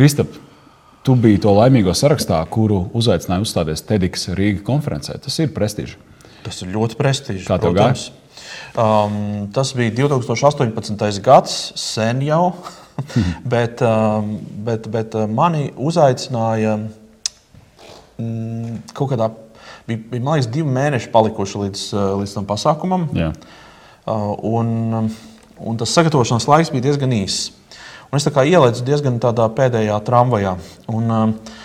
Kristap, tu biji to laimīgo sarakstā, kuru uzaicināja uzstāties TEDx Rīgas konferencē. Tas ir prestižs. Tas ir ļoti prestižs. Kā tev protams. Um, tas bija 2018. gads, sen jau. bet, um, bet, bet uh, mani uzaicināja mm, kaut kādā. Bija, bija man liekas, divi mēneši palikuši līdz, uh, līdz tam pasākumam. Jā. Uh, un, un tas sagatavošanās laiks bija diezgan īss. Un es ielaidu diezgan tādā pēdējā tramvajā. Un, uh,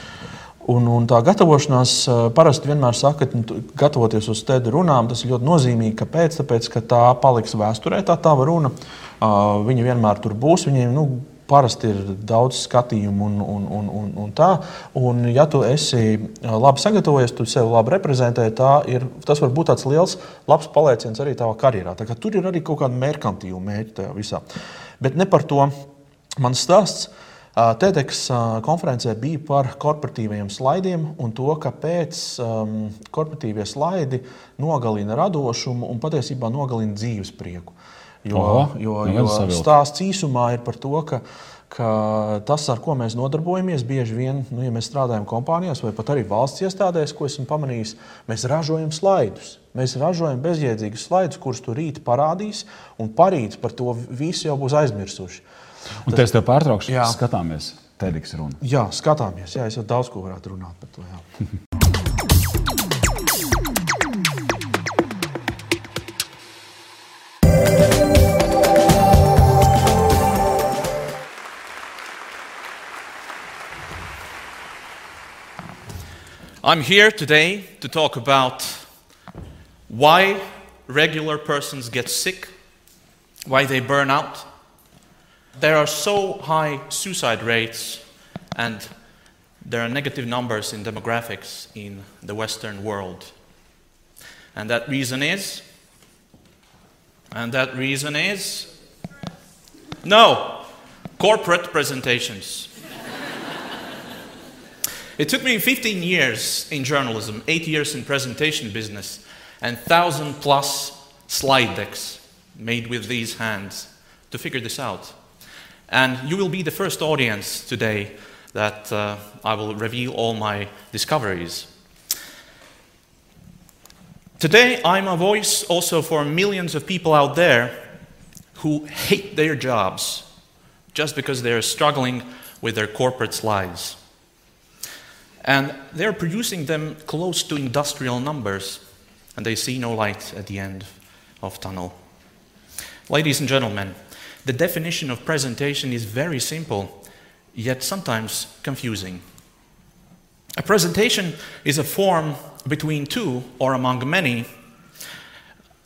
Un, un tā gatavošanās uh, parasti vienmēr saka, ka nu, gatavoties uz TED runām, tas ir ļoti nozīmīgi. Kāpēc? Tāpēc, ka tā paliks vēsturē, tā tava runa. Uh, viņi vienmēr tur būs. Viņiem nu, parasti ir daudz skatījumu un, un, un, un, un tā. Un, ja tu esi uh, labi sagatavojies, tu sevi labi reprezentē, ir, tas var būt tāds liels, labs palieciens arī tavā karjerā. Tur ir arī kaut kāda merkantīva mērķa tajā visā. Bet ne par to mans stāsts. TEDx konferencē bija par korporatīviem slaidiem un to, kāpēc um, korporatīvie slaidi nogalina radošumu un patiesībā nogalina dzīves prieku. Jo, Oho, jo, jo stāsts īsumā ir par to, ka, ka tas, ar ko mēs nodarbojamies, bieži vien, nu, ja mēs strādājam kompānijās vai pat arī valsts iestādēs, ko esmu pamanījis, mēs ražojam slaidus. Mēs ražojam bezjēdzīgus slaidus, kurus tu rīt parādīs, un parīt par to visu jau būs aizmirsuši. Un tas, es tev pārtraukšu, jā. skatāmies TEDx runu. Jā, skatāmies. Jā, es jau daudz ko varētu runāt par to. Jā. I'm here today to talk about why regular persons get sick, why they burn out, there are so high suicide rates and there are negative numbers in demographics in the Western world. And that reason is, and that reason is, no, corporate presentations. it took me 15 years in journalism, 8 years in presentation business, and 1,000 plus slide decks made with these hands to figure this out. And you will be the first audience today that uh, I will reveal all my discoveries. Today, I'm a voice also for millions of people out there who hate their jobs just because they're struggling with their corporate lives. And they're producing them close to industrial numbers, and they see no light at the end of tunnel. Ladies and gentlemen, the definition of presentation is very simple, yet sometimes confusing. A presentation is a form between two or among many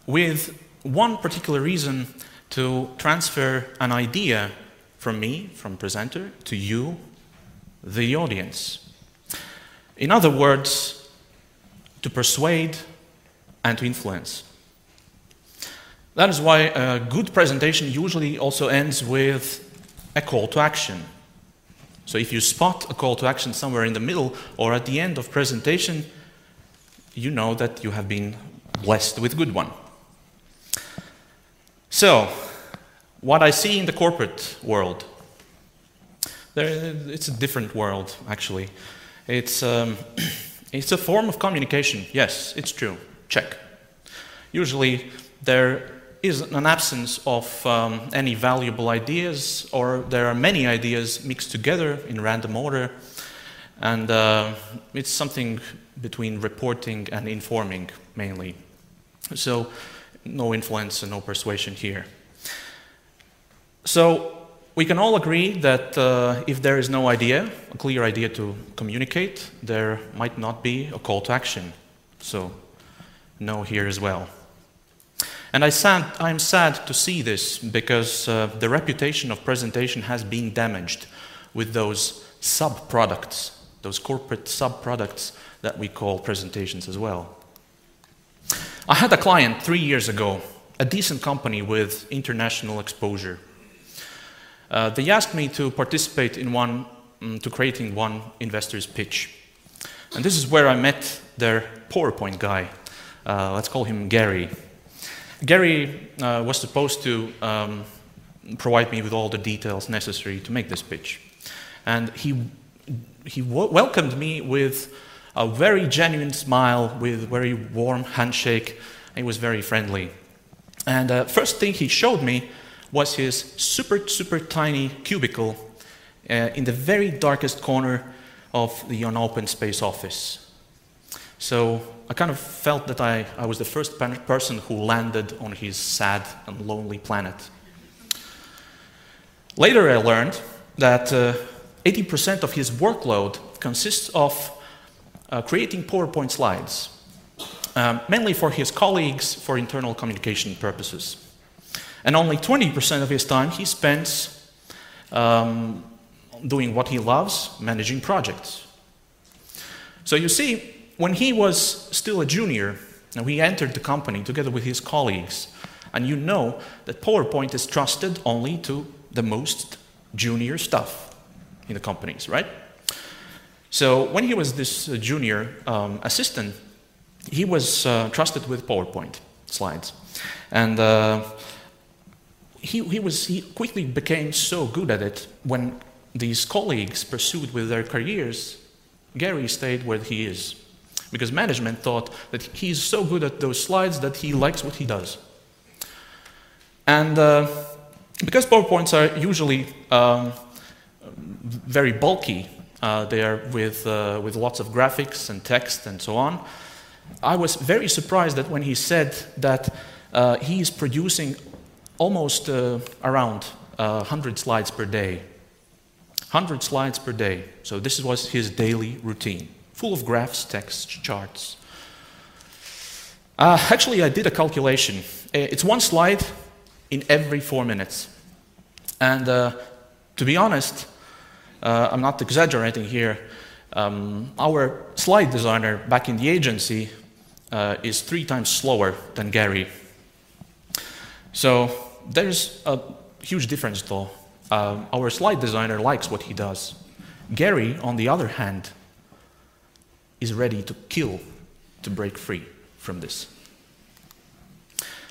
with one particular reason to transfer an idea from me, from presenter, to you, the audience. In other words, to persuade and to influence. That is why a good presentation usually also ends with a call to action. So if you spot a call to action somewhere in the middle or at the end of presentation, you know that you have been blessed with a good one. So, what I see in the corporate world, there, it's a different world actually. It's, um, it's a form of communication. Yes, it's true. Check. Usually, there is an absence of um, any valuable ideas, or there are many ideas mixed together in random order, and uh, it's something between reporting and informing mainly. So, no influence and no persuasion here. So, we can all agree that uh, if there is no idea, a clear idea to communicate, there might not be a call to action. So, no here as well. And I sad, I'm sad to see this because uh, the reputation of presentation has been damaged with those sub products, those corporate sub products that we call presentations as well. I had a client three years ago, a decent company with international exposure. Uh, they asked me to participate in one, um, to creating one investor's pitch. And this is where I met their PowerPoint guy. Uh, let's call him Gary. Gary uh, was supposed to um, provide me with all the details necessary to make this pitch. And he, he welcomed me with a very genuine smile, with very warm handshake. He was very friendly. And the uh, first thing he showed me was his super, super tiny cubicle uh, in the very darkest corner of the unopened space office. So I kind of felt that I, I was the first person who landed on his sad and lonely planet. Later, I learned that uh, 80% of his workload consists of uh, creating PowerPoint slides, um, mainly for his colleagues for internal communication purposes. And only 20% of his time he spends um, doing what he loves, managing projects. So you see, when he was still a junior, and we entered the company together with his colleagues, and you know that PowerPoint is trusted only to the most junior stuff in the companies, right? So when he was this uh, junior um, assistant, he was uh, trusted with PowerPoint slides. And uh, he, he, was, he quickly became so good at it when these colleagues pursued with their careers, Gary stayed where he is. Because management thought that he's so good at those slides that he likes what he does. And uh, because PowerPoints are usually um, very bulky, uh, they are with, uh, with lots of graphics and text and so on. I was very surprised that when he said that uh, he is producing almost uh, around 100 uh, slides per day 100 slides per day. So this was his daily routine, full of graphs, text, charts. Uh, actually, I did a calculation. Uh, it's one slide in every four minutes. And uh, to be honest, uh, I'm not exaggerating here. Um, our slide designer back in the agency uh, is three times slower than Gary. So there's a huge difference, though. Uh, our slide designer likes what he does. Gary, on the other hand, is ready to kill to break free from this.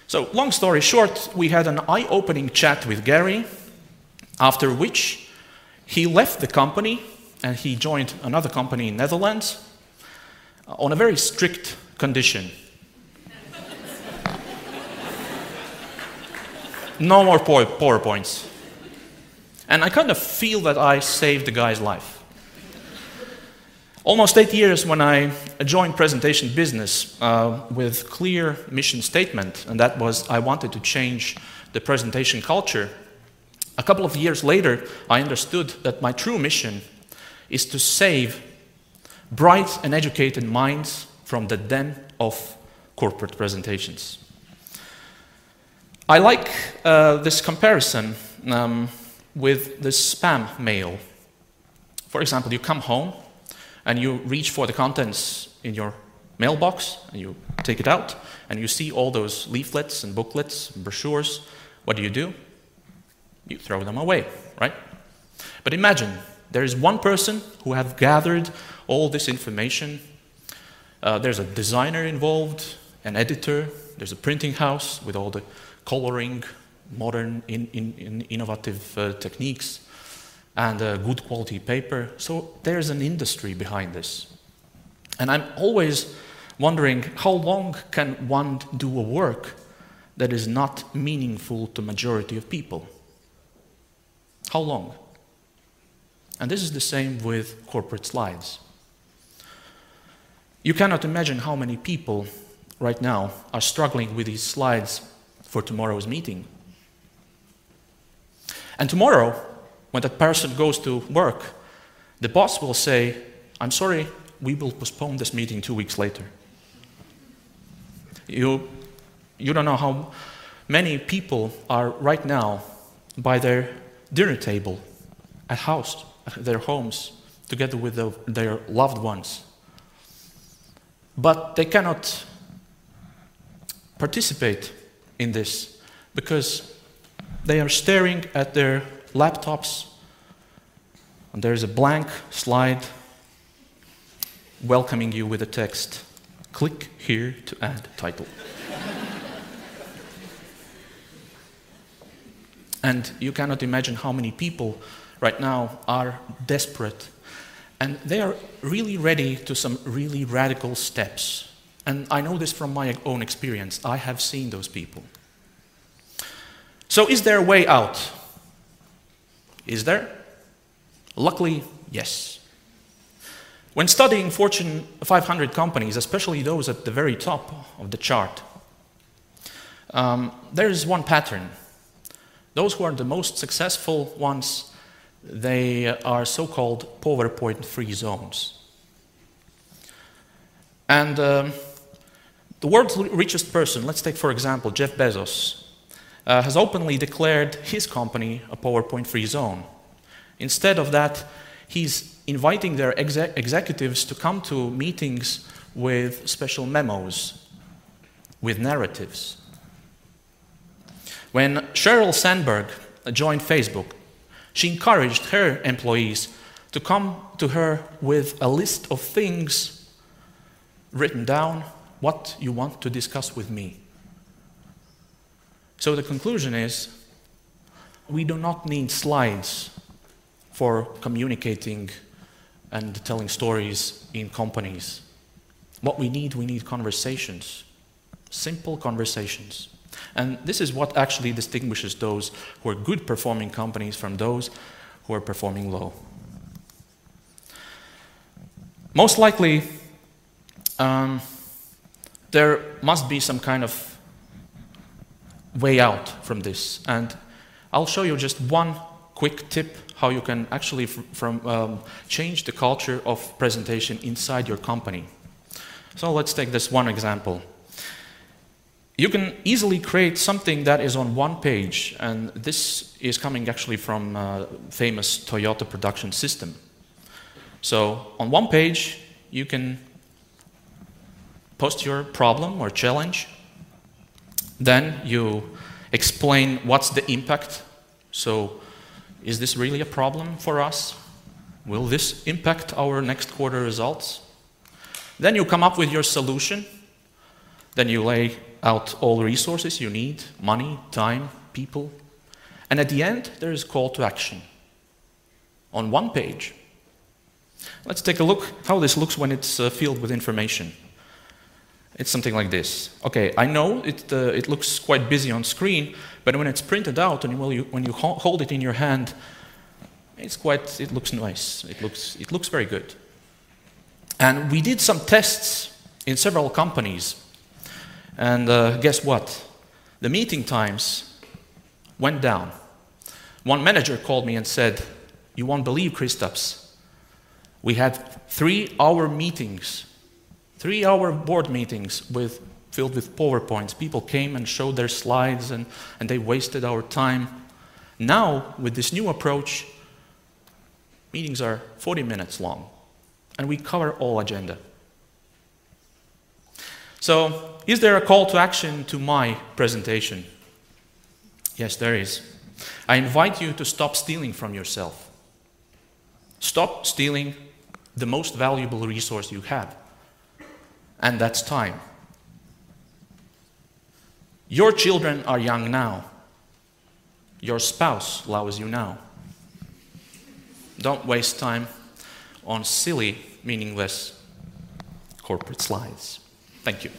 So, long story short, we had an eye opening chat with Gary, after which he left the company and he joined another company in Netherlands uh, on a very strict condition. no more PowerPoints. And I kind of feel that I saved the guy's life. Almost eight years when I joined presentation business uh, with clear mission statement, and that was I wanted to change the presentation culture. A couple of years later, I understood that my true mission is to save bright and educated minds from the den of corporate presentations. I like uh, this comparison. Um, with the spam mail. For example, you come home and you reach for the contents in your mailbox and you take it out and you see all those leaflets and booklets and brochures. What do you do? You throw them away, right? But imagine there is one person who have gathered all this information. Uh, there's a designer involved, an editor, there's a printing house with all the coloring, modern, in, in, in innovative uh, techniques, and good quality paper. So there's an industry behind this. And I'm always wondering how long can one do a work that is not meaningful to majority of people? How long? And this is the same with corporate slides. You cannot imagine how many people right now are struggling with these slides for tomorrow's meeting. And tomorrow, when that person goes to work, the boss will say, I'm sorry, we will postpone this meeting two weeks later. You, you don't know how many people are right now by their dinner table at house, at their homes, together with the, their loved ones. But they cannot participate in this because they are staring at their laptops, and there's a blank slide welcoming you with a text click here to add title. and you cannot imagine how many people right now are desperate and they are really ready to some really radical steps. And I know this from my own experience. I have seen those people. So, is there a way out? Is there? Luckily, yes. When studying Fortune 500 companies, especially those at the very top of the chart, um, there is one pattern. Those who are the most successful ones, they are so called PowerPoint free zones. And um, the world's richest person, let's take for example Jeff Bezos, uh, has openly declared his company a PowerPoint free zone. Instead of that, he's inviting their exec- executives to come to meetings with special memos, with narratives. When Sheryl Sandberg joined Facebook, she encouraged her employees to come to her with a list of things written down, what you want to discuss with me. So the conclusion is we do not need slides for communicating and telling stories in companies. What we need, we need conversations, simple conversations. And this is what actually distinguishes those who are good performing companies from those who are performing low. Most likely, um, there must be some kind of way out from this. And I'll show you just one quick tip how you can actually from, um, change the culture of presentation inside your company. So let's take this one example. You can easily create something that is on one page, and this is coming actually from famous Toyota production system. So on one page, you can post your problem or challenge, then you explain what's the impact. So, is this really a problem for us? Will this impact our next quarter results? Then you come up with your solution. Then you lay out all resources you need money, time, people. And at the end, there is a call to action on one page. Let's take a look how this looks when it's uh, filled with information. It's something like this. Okay, I know it, uh, it looks quite busy on screen, but when it's printed out and when you, when you hold it in your hand, it's quite, it looks nice. It looks, it looks very good. And we did some tests in several companies. And uh, guess what? The meeting times went down. One manager called me and said, You won't believe, Kristaps. We had three hour meetings Three hour board meetings with, filled with PowerPoints. People came and showed their slides and, and they wasted our time. Now, with this new approach, meetings are 40 minutes long and we cover all agenda. So, is there a call to action to my presentation? Yes, there is. I invite you to stop stealing from yourself. Stop stealing the most valuable resource you have and that's time. Your children are young now. Your spouse loves you now. Don't waste time on silly, meaningless corporate slides. Thank you.